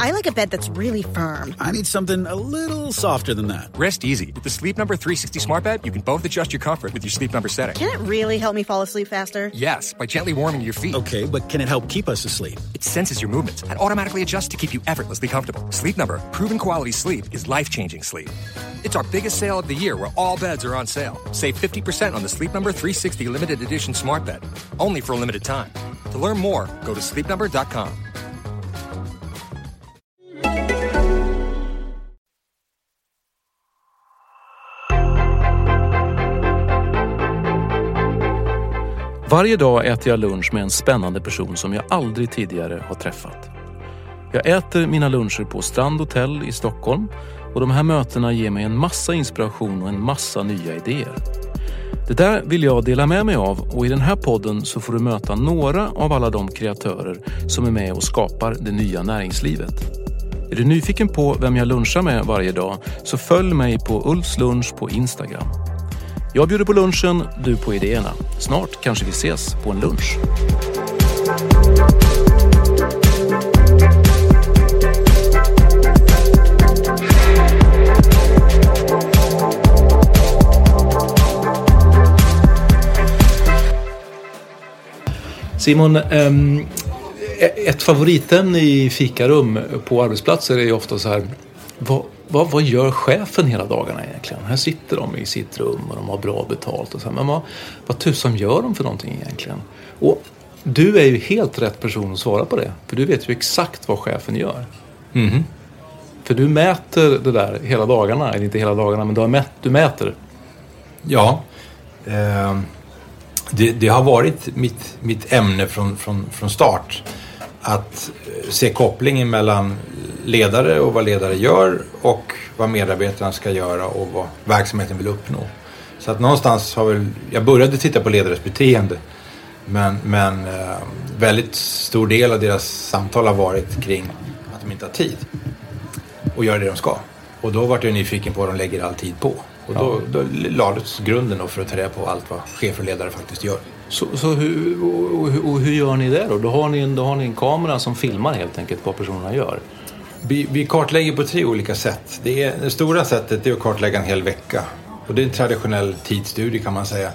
I like a bed that's really firm. I need something a little softer than that. Rest easy. With the Sleep Number 360 Smart Bed, you can both adjust your comfort with your Sleep Number setting. Can it really help me fall asleep faster? Yes, by gently warming your feet. Okay, but can it help keep us asleep? It senses your movements and automatically adjusts to keep you effortlessly comfortable. Sleep Number, proven quality sleep is life-changing sleep. It's our biggest sale of the year where all beds are on sale. Save 50% on the Sleep Number 360 limited edition Smart Bed. Only for a limited time. To learn more, go to sleepnumber.com. Varje dag äter jag lunch med en spännande person som jag aldrig tidigare har träffat. Jag äter mina luncher på Strand Hotel i Stockholm och de här mötena ger mig en massa inspiration och en massa nya idéer. Det där vill jag dela med mig av och i den här podden så får du möta några av alla de kreatörer som är med och skapar det nya näringslivet. Är du nyfiken på vem jag lunchar med varje dag så följ mig på Ulfs lunch på Instagram. Jag bjuder på lunchen, du på idéerna. Snart kanske vi ses på en lunch. Simon, ehm, e- ett favoritämne i fikarum på arbetsplatser är ju ofta så här. Vad, vad, vad gör chefen hela dagarna egentligen? Här sitter de i sitt rum och de har bra betalt och så här, Men vad, vad tusan gör de för någonting egentligen? Och du är ju helt rätt person att svara på det. För du vet ju exakt vad chefen gör. Mhm. För du mäter det där hela dagarna, eller inte hela dagarna, men du, har mät, du mäter. Ja. Eh, det, det har varit mitt, mitt ämne från, från, från start. Att eh, se kopplingen mellan ledare och vad ledare gör och vad medarbetarna ska göra och vad verksamheten vill uppnå. Så att någonstans har väl, jag började titta på ledares beteende. Men, men eh, väldigt stor del av deras samtal har varit kring att de inte har tid och göra det de ska. Och då vart jag nyfiken på vad de lägger all tid på. Och då, då lades grunden då för att ta reda på allt vad chefer och ledare faktiskt gör. Så, så hur, och, och, och hur gör ni det då? Då har ni, en, då har ni en kamera som filmar helt enkelt vad personerna gör. Vi, vi kartlägger på tre olika sätt. Det, är, det stora sättet är att kartlägga en hel vecka. Och det är en traditionell tidsstudie kan man säga.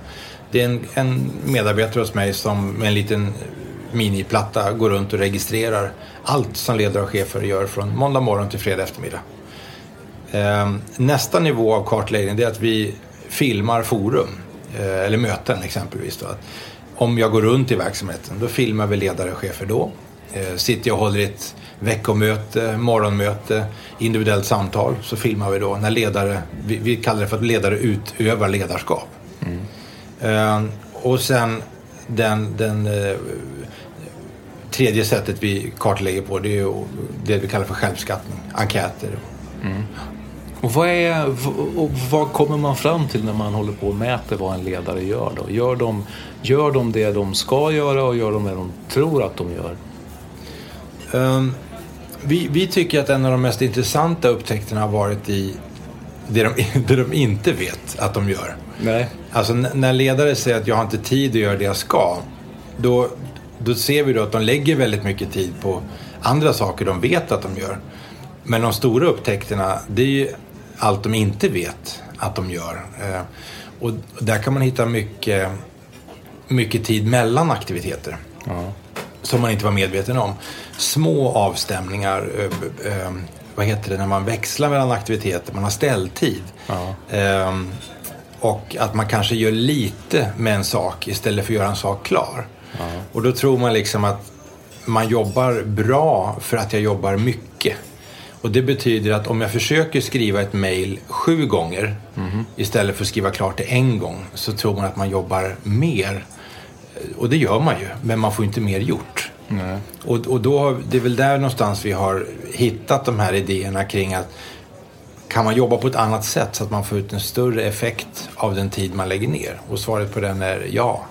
Det är en, en medarbetare hos mig som med en liten miniplatta går runt och registrerar allt som ledare och chefer gör från måndag morgon till fredag eftermiddag. Ehm, Nästa nivå av kartläggning är att vi filmar forum eller möten exempelvis. Då. Att Om jag går runt i verksamheten då filmar vi ledare och chefer då. Eh, Sitter jag och håller ett veckomöte, morgonmöte, individuellt samtal så filmar vi då när ledare, vi, vi kallar det för att ledare utövar ledarskap. Ehm, Och sen den, den eh, tredje sättet vi kartlägger på det är det vi kallar för självskattning, enkäter. Och vad, är, och vad kommer man fram till när man håller på och mäter vad en ledare gör då? Gör de, gör de det de ska göra och gör de det de tror att de gör? Ehm, vi, vi tycker att en av de mest intressanta upptäckterna har varit i det de, det de inte vet att de gör. Nej. Alltså när ledare säger att jag har inte tid att göra det jag ska. Då, då ser vi då att de lägger väldigt mycket tid på andra saker de vet att de gör. Men de stora upptäckterna, det är ju allt de inte vet att de gör. Eh, och där kan man hitta mycket, mycket tid mellan aktiviteter. som man inte var medveten om. Små avstämningar, eh, eh, vad heter det, när man växlar mellan aktiviteter, man har ställtid. Eh, och att man kanske gör lite med en sak istället för att göra en sak klar. Och då tror man liksom att man jobbar bra för att jag jobbar mycket. Och det betyder att om jag försöker skriva ett mail sju gånger istället för att skriva klart det en gång så tror man att man jobbar mer. Och det gör man ju, men man får inte mer gjort. Och, och då, har- det är väl där någonstans vi har hittat de här idéerna kring att kan man jobba på ett annat sätt så att man får ut en större effekt av den tid man lägger ner? Och svaret på den är ja.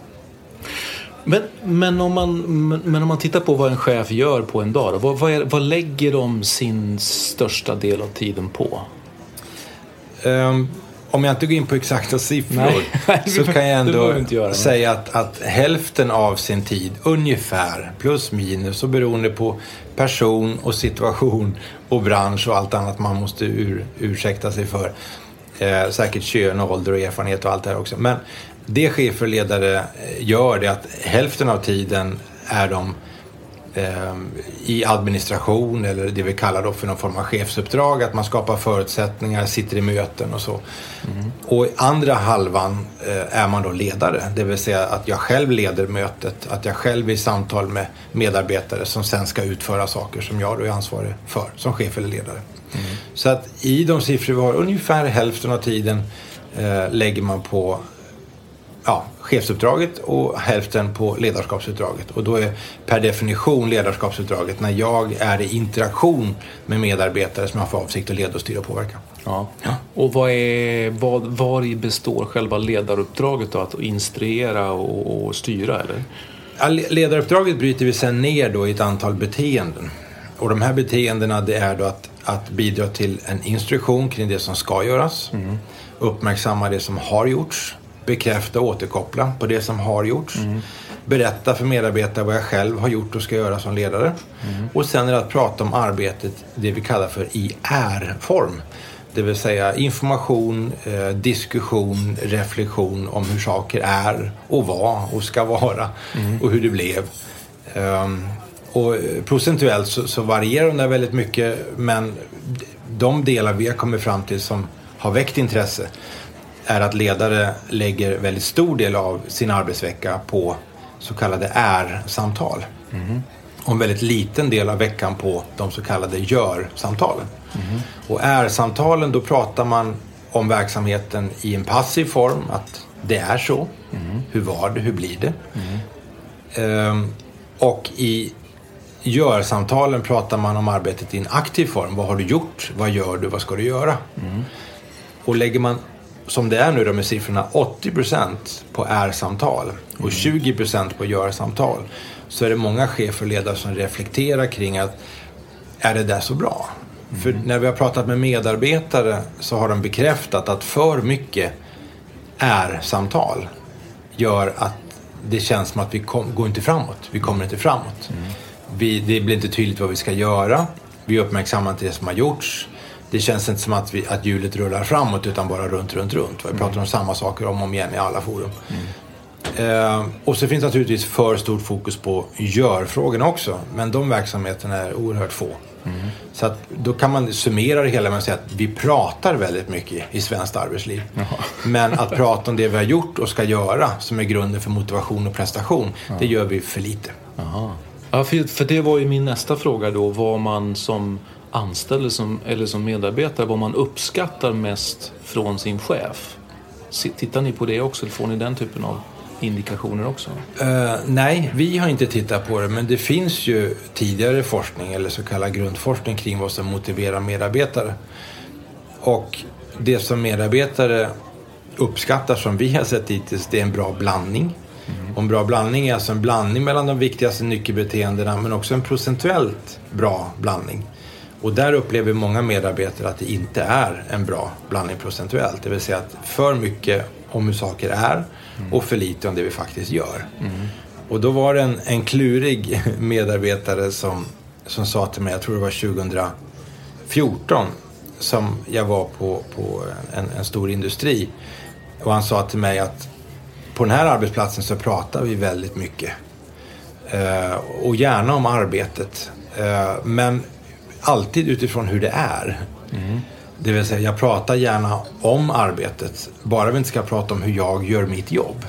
Men, om man, men, om man tittar på vad en chef gör på en dag, då, vad, vad, är, vad lägger de sin största del av tiden på? Ehm, om jag inte går in på exakta siffror Nej, så kan jag ändå säga att, att hälften av sin tid, ungefär, plus minus, och beroende på person och situation och bransch och allt annat man måste ur, ursäkta sig för. Eh, säkert kön, och ålder och erfarenhet och allt det här också. Men det chefer och ledare eh, gör det att hälften av tiden är de eh, i administration eller det vi kallar då för någon form av chefsuppdrag. Att man skapar förutsättningar, sitter i möten och så. Och i andra halvan eh, är man då ledare. Det vill säga att jag själv leder mötet. Att jag själv är i samtal med medarbetare som sen ska utföra saker som jag då är ansvarig för som chef eller ledare. Så att i de siffror vi har, ungefär hälften av tiden eh, lägger man på chefsuppdraget och hälften på ledarskapsuppdraget. Och då är per definition ledarskapsuppdraget när jag är i interaktion med medarbetare som jag har för avsikt att leda och styra och påverka. Ja. Och vad är, vad, var i består själva ledaruppdraget då? Att instruera och, och styra eller? Ja, le- Ledaruppdraget bryter vi sen ner då i ett antal beteenden. Och de här beteendena det är då att, att bidra till en instruktion kring det som ska göras. Uppmärksamma det som har gjorts. Bekräfta och återkoppla på det som har gjorts. Berätta för medarbetare vad jag själv har gjort och ska göra som ledare. Och sen är det att prata om arbetet, det vi kallar för i är-form. Det vill säga information, eh, diskussion, reflektion om hur saker är och var och ska vara och hur det blev. Ehm, och procentuellt så, så varierar de där väldigt mycket men de delar vi har kommit fram till som har väckt intresse är att ledare lägger väldigt stor del av sin arbetsvecka på så kallade är-samtal. Och en väldigt liten del av veckan på de så kallade gör-samtalen. Och är-samtalen, då pratar man om verksamheten i en passiv form, att det är så. Hur var det? Hur blir det? Ehm, och i gör-samtalen pratar man om arbetet i en aktiv form. Vad har du gjort? Vad gör du? Vad ska du göra? Och lägger man, som det är nu då med siffrorna, 80% på är-samtal och 20% på gör-samtal så är det många chefer och ledare som reflekterar kring att är det där så bra? För när vi har pratat med medarbetare så har de bekräftat att för mycket är-samtal gör att det känns som att vi kom, går inte framåt. Vi kommer inte framåt. Vi, det blir inte tydligt vad vi ska göra. Vi uppmärksammar inte det som har gjorts. Det känns inte som att, vi, att hjulet rullar framåt utan bara runt, runt, runt. Vi pratar om samma saker om och om igen i alla forum. Eh, och så finns naturligtvis för stort fokus på gör-frågorna också. Men de verksamheterna är oerhört få. Så att då kan man summera det hela med att säga att vi pratar väldigt mycket i svenskt arbetsliv. Men att prata om det vi har gjort och ska göra som är grunden för motivation och prestation, det gör vi för lite. Ja, för, för det var ju min nästa fråga då. Vad man som anställd eller som, eller som medarbetare, vad man uppskattar mest från sin chef. Tittar ni på det också? Får ni den typen av indikationer också? Eh, nej, vi har inte tittat på det, men det finns ju tidigare forskning eller så kallad grundforskning kring vad som motiverar medarbetare. Och det som medarbetare uppskattar som vi har sett hittills, det är en bra blandning. Och en bra blandning är alltså en blandning mellan de viktigaste nyckelbeteendena men också en procentuellt bra blandning. Och där upplever många medarbetare att det inte är en bra blandning procentuellt. Det vill säga att för mycket om hur saker är och för lite om det vi faktiskt gör. Och då var det en, en klurig medarbetare som, som sa till mig, jag tror det var 2014, som jag var på, på en, en stor industri. Och han sa till mig att på den här arbetsplatsen så pratar vi väldigt mycket. Eh, och gärna om arbetet. Eh, men alltid utifrån hur det är. Det vill säga, jag pratar gärna om arbetet. Bara vi inte ska prata om hur jag gör mitt jobb.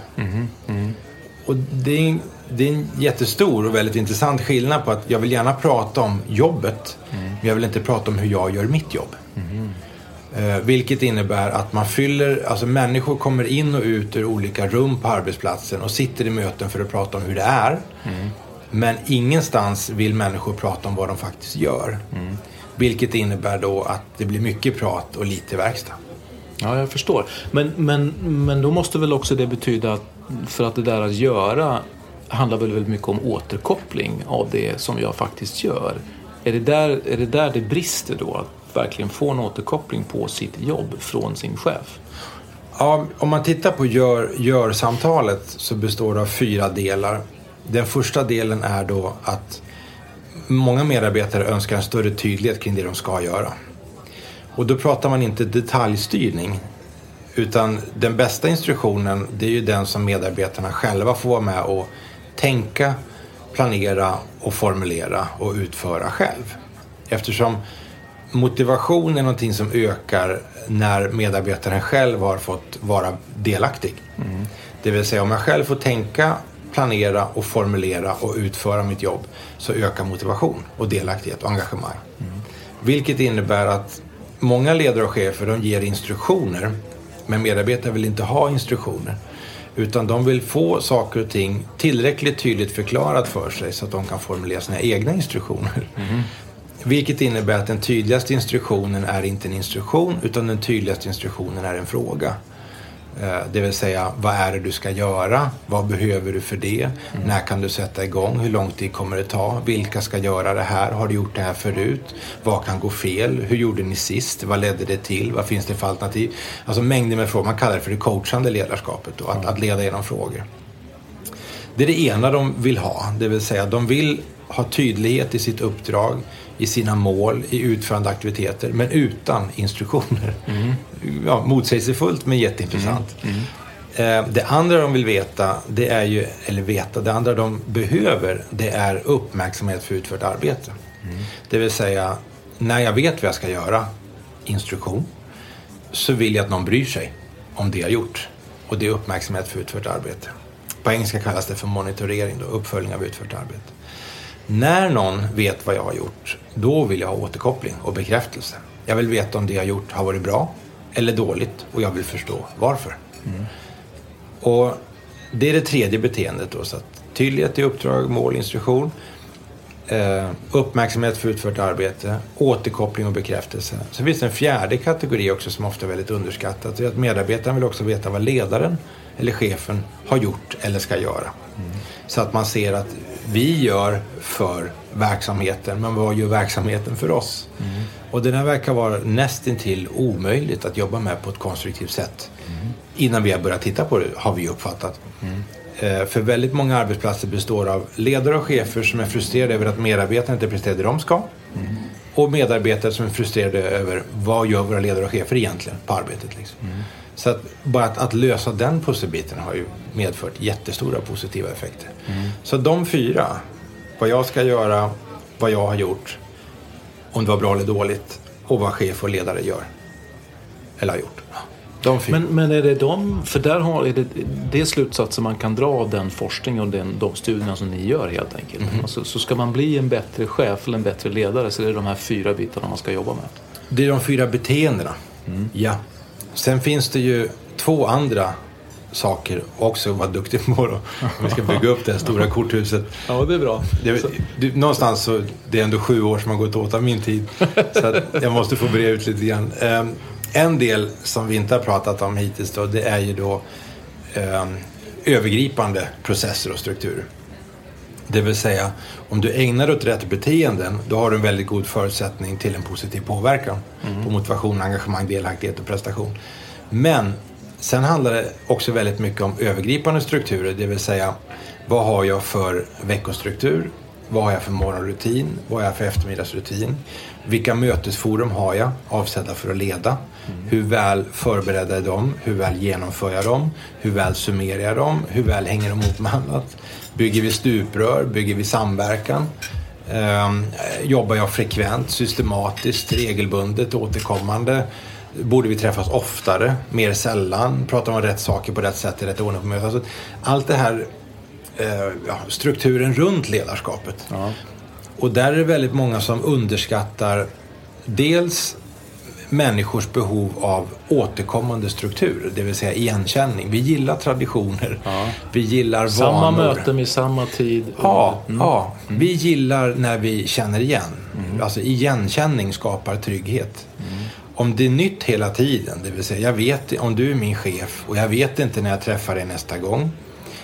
Och det är, en, det är en jättestor och väldigt intressant skillnad på att jag vill gärna prata om jobbet. Men jag vill inte prata om hur jag gör mitt jobb. Eh, vilket innebär att man fyller, alltså människor kommer in och ut ur olika rum på arbetsplatsen och sitter i möten för att prata om hur det är. Men ingenstans vill människor prata om vad de faktiskt gör. Vilket innebär då att det blir mycket prat och lite verkstad. Ja, jag förstår. Men, men, men då måste väl också det betyda att för att det där att göra handlar väl väldigt mycket om återkoppling av det som jag faktiskt gör. Är det där är det, där det brister då? Att verkligen få en återkoppling på sitt jobb från sin chef? Ja, om man tittar på gör, gör-samtalet så består det av fyra delar. Den första delen är då att många medarbetare önskar en större tydlighet kring det de ska göra. Och då pratar man inte detaljstyrning. Utan den bästa instruktionen det är ju den som medarbetarna själva får vara med och tänka, planera och formulera och utföra själv. Eftersom motivation är någonting som ökar när medarbetaren själv har fått vara delaktig. Det vill säga om jag själv får tänka, planera och formulera och utföra mitt jobb så ökar motivation och delaktighet och engagemang. Vilket innebär att många ledare och chefer de ger instruktioner men medarbetare vill inte ha instruktioner. Utan de vill få saker och ting tillräckligt tydligt förklarat för sig så att de kan formulera sina egna instruktioner. Vilket innebär att den tydligaste instruktionen är inte en instruktion utan den tydligaste instruktionen är en fråga. Eh, Det vill säga, vad är det du ska göra? Vad behöver du för det? När kan du sätta igång? Hur lång tid kommer det ta? Vilka ska göra det här? Har du gjort det här förut? Vad kan gå fel? Hur gjorde ni sist? Vad ledde det till? Vad finns det för alternativ? Alltså mängder med frågor. Man kallar det för det coachande ledarskapet. Då, att, att leda genom frågor. Det är det ena de vill ha. Det vill säga, de vill ha tydlighet i sitt uppdrag, i sina mål, i utförande aktiviteter, men utan instruktioner. Ja, motsägelsefullt, men jätteintressant. Eh, Det andra de vill veta, det är ju, eller veta, det andra de behöver, det är uppmärksamhet för utfört arbete. Det vill säga, när jag vet vad jag ska göra, instruktion, så vill jag att någon bryr sig om det jag gjort. Och det är uppmärksamhet för utfört arbete. På engelska kallas det för monitorering, då, uppföljning av utfört arbete. När någon vet vad jag har gjort, då vill jag ha återkoppling och bekräftelse. Jag vill veta om det jag har gjort har varit bra eller dåligt och jag vill förstå varför. Och det är det tredje beteendet då. Så att tydlighet i uppdrag, mål, instruktion. Eh, uppmärksamhet för utfört arbete, återkoppling och bekräftelse. Så finns det en fjärde kategori också som ofta är väldigt underskattat. Det är att medarbetaren vill också veta vad ledaren eller chefen har gjort eller ska göra. Så att man ser att vi gör för verksamheten, men vad gör verksamheten för oss? Och det där verkar vara nästintill omöjligt att jobba med på ett konstruktivt sätt. Innan vi har börjat titta på det, har vi uppfattat. Eh, För väldigt många arbetsplatser består av ledare och chefer som är frustrerade över att medarbetare inte presterar det de ska. Och medarbetare som är frustrerade över vad gör våra ledare och chefer egentligen på arbetet. Liksom. Så att bara att, att lösa den pusselbiten har ju medfört jättestora positiva effekter. Så de fyra, vad jag ska göra, vad jag har gjort, om det var bra eller dåligt och vad chef och ledare gör. Eller har gjort. Men, men är det de, för där har, är det, det är slutsatser man kan dra av den forskning och den, de studierna som ni gör helt enkelt. Alltså, så ska man bli en bättre chef eller en bättre ledare så är det de här fyra bitarna man ska jobba med. Det är de fyra beteendena. Ja. Sen finns det ju två andra saker också att vara duktig på då. Vi ska bygga upp det här stora korthuset. Ja, det är bra. Det, det, någonstans så, det är ändå sju år som har gått åt av min tid. Så jag måste få bre ut lite grann. Ehm, en del som vi inte har pratat om hittills då, det är ju då ehm, övergripande processer och strukturer. Det vill säga, om du ägnar dig åt rätt beteenden, då har du en väldigt god förutsättning till en positiv påverkan på motivation, engagemang, delaktighet och prestation. Men sen handlar det också väldigt mycket om övergripande strukturer, det vill säga vad har jag för veckostruktur? Vad har jag för morgonrutin? Vad har jag för eftermiddagsrutin? Vilka mötesforum har jag avsedda för att leda? Hur väl förberedda är de? Hur väl genomför jag dem? Hur väl summerar jag dem? Hur väl hänger de ihop med annat? Bygger vi stuprör? Bygger vi samverkan? Eh, jobbar jag frekvent, systematiskt, regelbundet, återkommande? Borde vi träffas oftare, mer sällan? Pratar om rätt saker på rätt sätt i rätt ordning på mötet? Alltså, allt det här, eh, ja, strukturen runt ledarskapet. Ja. Och där är det väldigt många som underskattar dels människors behov av återkommande struktur, det vill säga igenkänning. Vi gillar traditioner, Ja. vi gillar Samma vanor. möten vid samma tid. Ja, Mm. ja. vi gillar när vi känner igen. Alltså igenkänning skapar trygghet. Om det är nytt hela tiden, det vill säga jag vet om du är min chef och jag vet inte när jag träffar dig nästa gång.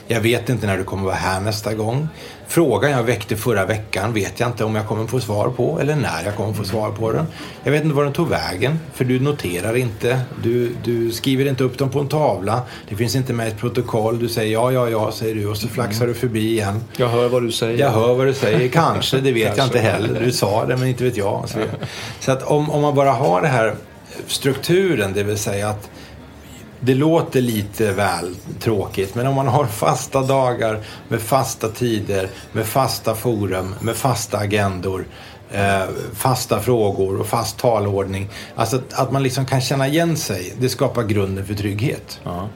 Jag vet inte när du kommer vara här nästa gång. Frågan jag väckte förra veckan vet jag inte om jag kommer få svar på eller när jag kommer få svar på den. Jag vet inte var den tog vägen för du noterar inte. Du, du skriver inte upp dem på en tavla. Det finns inte med ett protokoll. Du säger ja, ja, ja, säger du och så flaxar du förbi igen. Jag hör vad du säger. Jag hör vad du säger, kanske, det vet jag inte heller. Du sa det, men inte vet jag. Så, så att om, om man bara har det här strukturen, det vill säga att det låter lite väl tråkigt, men om man har fasta dagar med fasta tider, med fasta forum, med fasta agendor, eh, fasta frågor och fast talordning. Alltså att, att man liksom kan känna igen sig, det skapar grunden för trygghet. Ja.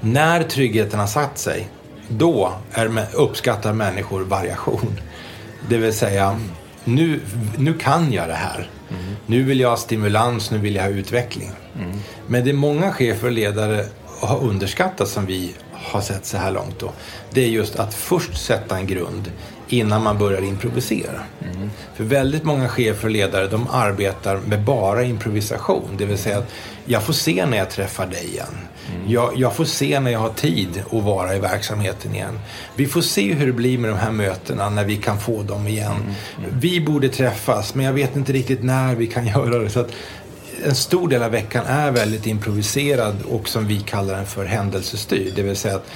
När tryggheten har satt sig, då är, uppskattar människor variation. Det vill säga, nu, nu kan jag det här. Nu vill jag ha stimulans, nu vill jag ha utveckling. Men det många chefer och ledare har underskattat som vi har sett så här långt då. Det är just att först sätta en grund innan man börjar improvisera. För väldigt många chefer och ledare de arbetar med bara improvisation. Det vill säga att jag får se när jag träffar dig igen. Jag, jag får se när jag har tid att vara i verksamheten igen. Vi får se hur det blir med de här mötena när vi kan få dem igen. Vi borde träffas men jag vet inte riktigt när vi kan göra det. Så att en stor del av veckan är väldigt improviserad och som vi kallar den för händelsestyrd. Det vill säga att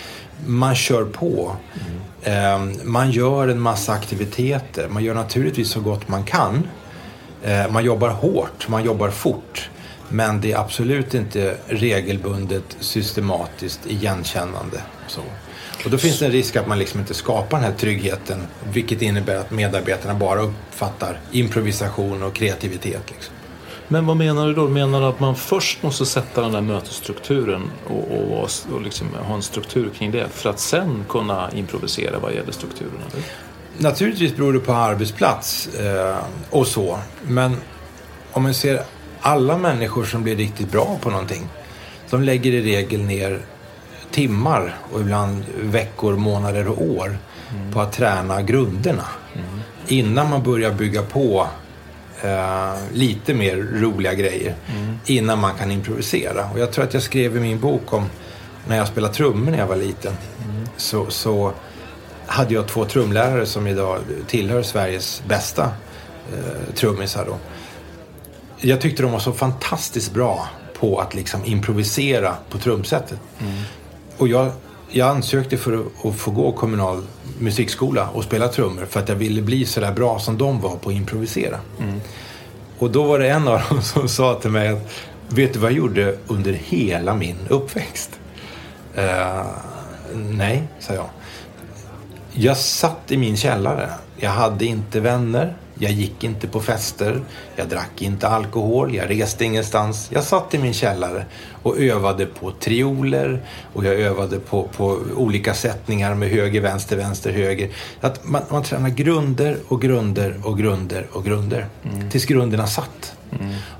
man kör på. Mm. Man gör en massa aktiviteter. Man gör naturligtvis så gott man kan. Ehm, man jobbar hårt, man jobbar fort. Men det är absolut inte regelbundet, systematiskt, igenkännande. Så. Och då finns det en risk att man liksom inte skapar den här tryggheten. Vilket innebär att medarbetarna bara uppfattar improvisation och kreativitet. Liksom. Men vad menar du då? Menar du att man först måste sätta den där mötesstrukturen och, och, och liksom ha en struktur kring det för att sen kunna improvisera vad gäller strukturen? Eller? Naturligtvis beror det på arbetsplats eh, och så. Men om man ser alla människor som blir riktigt bra på någonting. De lägger i regel ner timmar och ibland veckor, månader och år på att träna grunderna. Innan man börjar bygga på eh, lite mer roliga grejer. Innan man kan improvisera. Och jag tror att jag skrev i min bok om när jag spelade trummor när jag var liten. Så, så hade jag två trumlärare som idag tillhör Sveriges bästa eh, trummisar. Då. Jag tyckte de var så fantastiskt bra på att liksom improvisera på trumsetet. Och jag, jag ansökte för att, få gå kommunal musikskola och spela trummor för att jag ville bli så där bra som de var på att improvisera. Och då var det en av dem som sa till mig att Vet du vad jag gjorde under hela min uppväxt? Eh, nej, sa jag. Jag satt i min källare. Jag hade inte vänner. Jag gick inte på fester. Jag drack inte alkohol. Jag reste ingenstans. Jag satt i min källare och övade på trioler och jag övade på, på olika sättningar med höger, vänster, vänster, höger. Att man, man tränar grunder och grunder och grunder och grunder. Tills grunderna satt.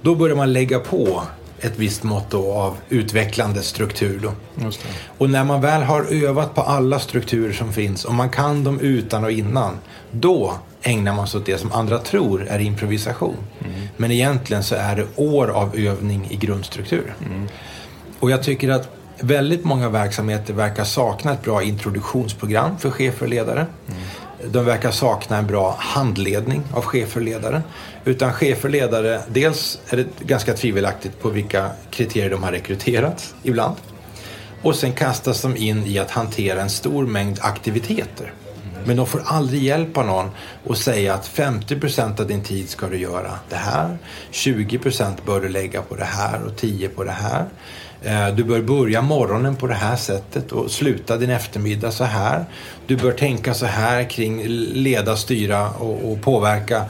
Då börjar man lägga på ett visst mått av utvecklande struktur. Och när man väl har övat på alla strukturer som finns och man kan dem utan och innan, då ägnar man sig åt det som andra tror är improvisation. Men egentligen så är det år av övning i grundstruktur. Och jag tycker att väldigt många verksamheter verkar sakna ett bra introduktionsprogram för chefer och ledare. De verkar sakna en bra handledning av chefer och ledare. Utan chefer och ledare, dels är det ganska tvivelaktigt på vilka kriterier de har rekryterats ibland. Och sen kastas de in i att hantera en stor mängd aktiviteter. Men de får aldrig hjälp av någon och säga att 50 procent av din tid ska du göra det här. 20 procent bör du lägga på det här och 10% på det här. Eh, du bör börja morgonen på det här sättet och sluta din eftermiddag så här. Du bör tänka så här kring leda, styra och, och påverka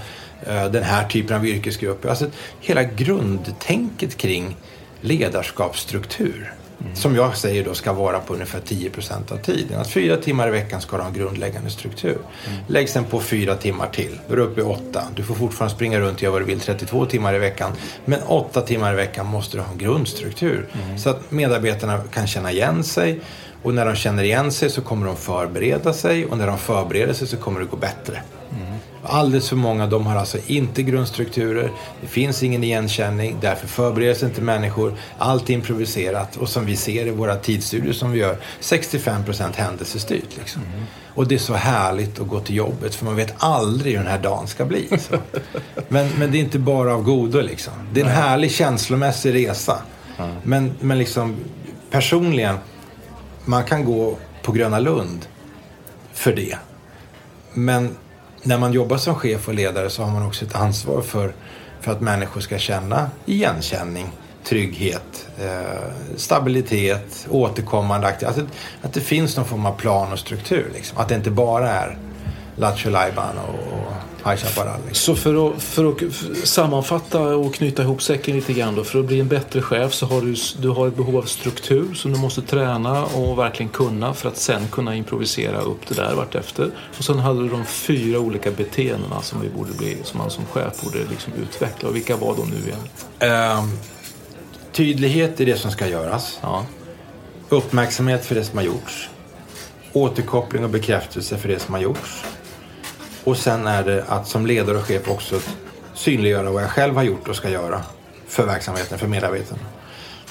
eh, den här typen av yrkesgrupper. Alltså hela grundtänket kring ledarskapsstruktur. Mm. Som jag säger då ska vara på ungefär 10% av tiden. Att fyra timmar i veckan ska du ha en grundläggande struktur. Mm. Lägg sen på fyra timmar till. Då är du uppe i åtta. Du får fortfarande springa runt och göra vad du vill 32 timmar i veckan. Men åtta timmar i veckan måste du ha en grundstruktur. Mm. Så att medarbetarna kan känna igen sig. Och när de känner igen sig så kommer de förbereda sig. Och när de förbereder sig så kommer det gå bättre. Alldeles för många de har alltså inte grundstrukturer, det finns ingen igenkänning, därför förbereder sig inte människor. Allt är improviserat och som vi ser i våra tidsstudier som vi gör, 65% händelsestyrt. Liksom. Mm. Och det är så härligt att gå till jobbet för man vet aldrig hur den här dagen ska bli. men, men det är inte bara av godo liksom. Det är en Nej. härlig känslomässig resa. Mm. Men, men liksom personligen, man kan gå på Gröna Lund för det. Men när man jobbar som chef och ledare så har man också ett ansvar för, för att människor ska känna igenkänning, trygghet, eh, stabilitet, återkommande aktivitet. Alltså, att det finns någon form av plan och struktur. Liksom. Att det inte bara är Lattjo Lajban och, och High Chaparral. Så för att, för att sammanfatta och knyta ihop säcken lite grann då. För att bli en bättre chef så har du, du har ett behov av struktur som du måste träna och verkligen kunna för att sen kunna improvisera upp det där vartefter. Och sen hade du de fyra olika beteendena som, vi borde bli, som man som chef borde liksom utveckla. Och vilka var de nu igen? Um, tydlighet i det som ska göras. Ja. Uppmärksamhet för det som har gjorts. Återkoppling och bekräftelse för det som har gjorts och sen är det att som ledare och chef också synliggöra vad jag själv har gjort och ska göra för verksamheten, för medarbetarna.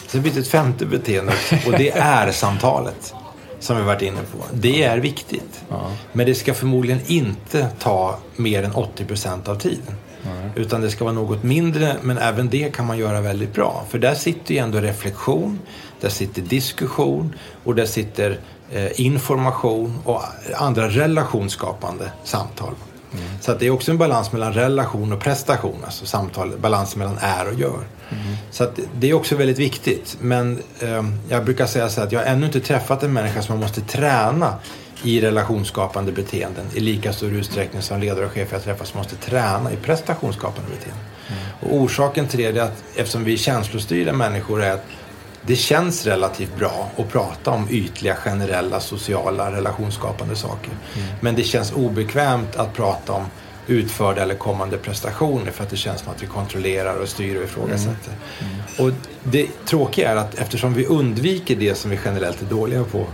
Sen finns det ett femte beteende och det är samtalet. Som vi varit inne på. Det är viktigt. Ja. Men det ska förmodligen inte ta mer än 80 procent av tiden. Nej. Utan det ska vara något mindre, men även det kan man göra väldigt bra. För där sitter ju ändå reflektion, där sitter diskussion och där sitter Eh, information och andra relationsskapande samtal. Mm. Så att det är också en balans mellan relation och prestation, alltså samtal, balans mellan är och gör. Mm. Så att det är också väldigt viktigt. Men eh, jag brukar säga så att jag har ännu inte träffat en människa som man måste träna i relationsskapande beteenden i lika stor utsträckning som ledare och chefer jag träffar som måste träna i prestationsskapande beteenden. Mm. Och orsaken till det är att eftersom vi är känslostyrda människor är att det känns relativt bra att prata om ytliga, generella, sociala, relationsskapande saker. Mm. Men det känns obekvämt att prata om utförda eller kommande prestationer för att det känns som att vi kontrollerar och styr och ifrågasätter. Mm. Mm. Och det tråkiga är att eftersom vi undviker det som vi generellt är dåliga på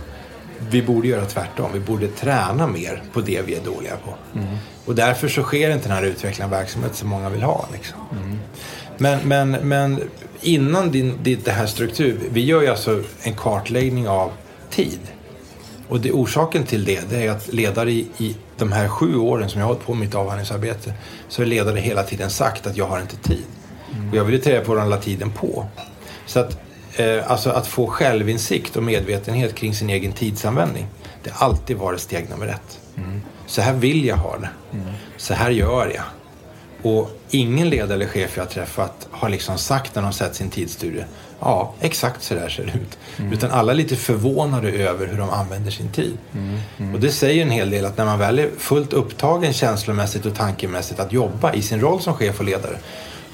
vi borde göra tvärtom. Vi borde träna mer på det vi är dåliga på. Mm. Och därför så sker inte den här utvecklingen av verksamhet som många vill ha. Liksom. Mm. Men, men, men innan din, din, det här struktur, vi gör ju alltså en kartläggning av tid. Och det, orsaken till det, det är att ledare i, i de här sju åren som jag har hållit på med mitt avhandlingsarbete så har ledare hela tiden sagt att jag har inte tid. Mm. Och jag vill ta reda på vad de la tiden på. Så att, alltså att få självinsikt och medvetenhet kring sin egen tidsanvändning. Det har alltid varit steg nummer ett. Mm. Så här vill jag ha det. Mm. Så här gör jag. Och ingen ledare eller chef jag har träffat har liksom sagt när de sett sin tidsstudie, ja, exakt så där ser det ut. Mm. Utan alla är lite förvånade över hur de använder sin tid. Mm. Mm. Och det säger en hel del att när man väl är fullt upptagen känslomässigt och tankemässigt att jobba i sin roll som chef och ledare,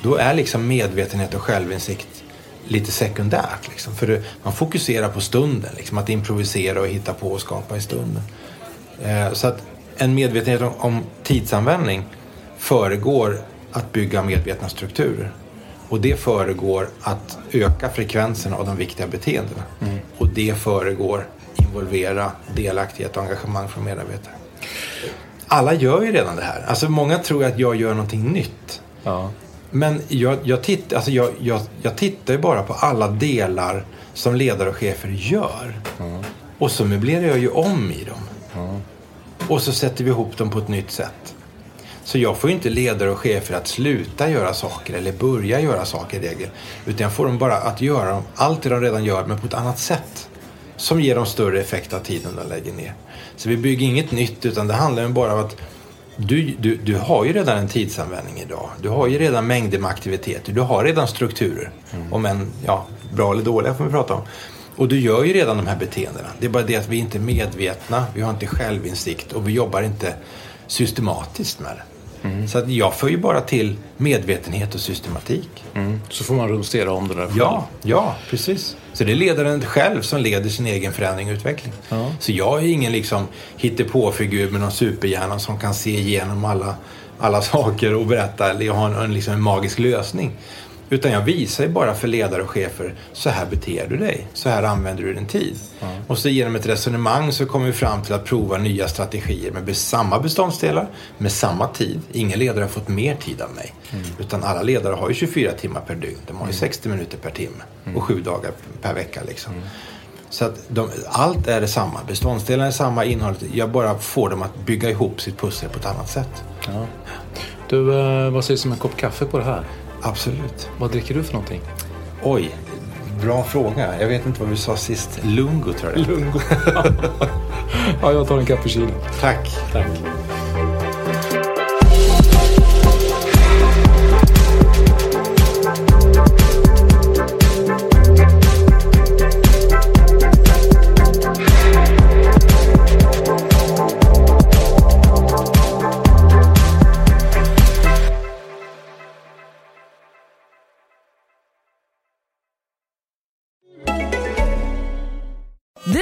då är liksom medvetenhet och självinsikt lite sekundärt. Liksom. För man fokuserar på stunden, liksom, att improvisera och hitta på och skapa i stunden. Eh, så att en medvetenhet om, om tidsanvändning föregår att bygga medvetna strukturer. Och det föregår att öka frekvensen av de viktiga beteendena. Mm. Och det föregår involvera delaktighet och engagemang från medarbetare. Alla gör ju redan det här. Alltså många tror att jag gör någonting nytt. Ja. Men jag, jag, titt, alltså jag, jag, jag tittar ju bara på alla delar som ledare och chefer gör. Mm. Och så möblerar jag ju om i dem. Mm. Och så sätter vi ihop dem på ett nytt sätt. Så jag får ju inte ledare och chefer att sluta göra saker eller börja göra saker i regel. Utan jag får dem bara att göra allt det de redan gör men på ett annat sätt. som ger dem större effekt av tiden de lägger ner. Så vi bygger inget nytt utan det handlar bara om att du, du, du har ju redan en tidsanvändning idag. Du har ju redan mängder med aktiviteter. Du har redan strukturer. Mm. Om än ja, bra eller dåliga får vi prata om. Och du gör ju redan de här beteendena. Det är bara det att vi inte är medvetna. Vi har inte självinsikt och vi jobbar inte systematiskt med det. Mm. Så att jag för ju bara till medvetenhet och systematik. Mm. Så får man rumstera om det där. Ja, ja, precis. Så det är ledaren själv som leder sin egen förändring och utveckling. Ja. Så jag är ingen liksom hittepåfigur med någon superhjärna som kan se igenom alla, alla saker och berätta eller ha en, en, liksom en magisk lösning. Utan jag visar ju bara för ledare och chefer, så här beter du dig, så här använder du din tid. Mm. Och så genom ett resonemang så kommer vi fram till att prova nya strategier med samma beståndsdelar, med samma tid. Ingen ledare har fått mer tid av mig. Mm. Utan alla ledare har ju 24 timmar per dygn. De har ju 60 mm. minuter per timme och 7 mm. dagar per vecka. Liksom. Mm. Så att de, allt är detsamma. Beståndsdelarna är samma, innehållet. Jag bara får dem att bygga ihop sitt pussel på ett annat sätt. Ja. Du, eh, vad sägs om en kopp kaffe på det här? Absolut. Vad dricker du för någonting? Oj, bra fråga. Jag vet inte vad vi sa sist. Lungo tror jag. Lungo. ja, jag tar en cappuccino. Tack. Tack.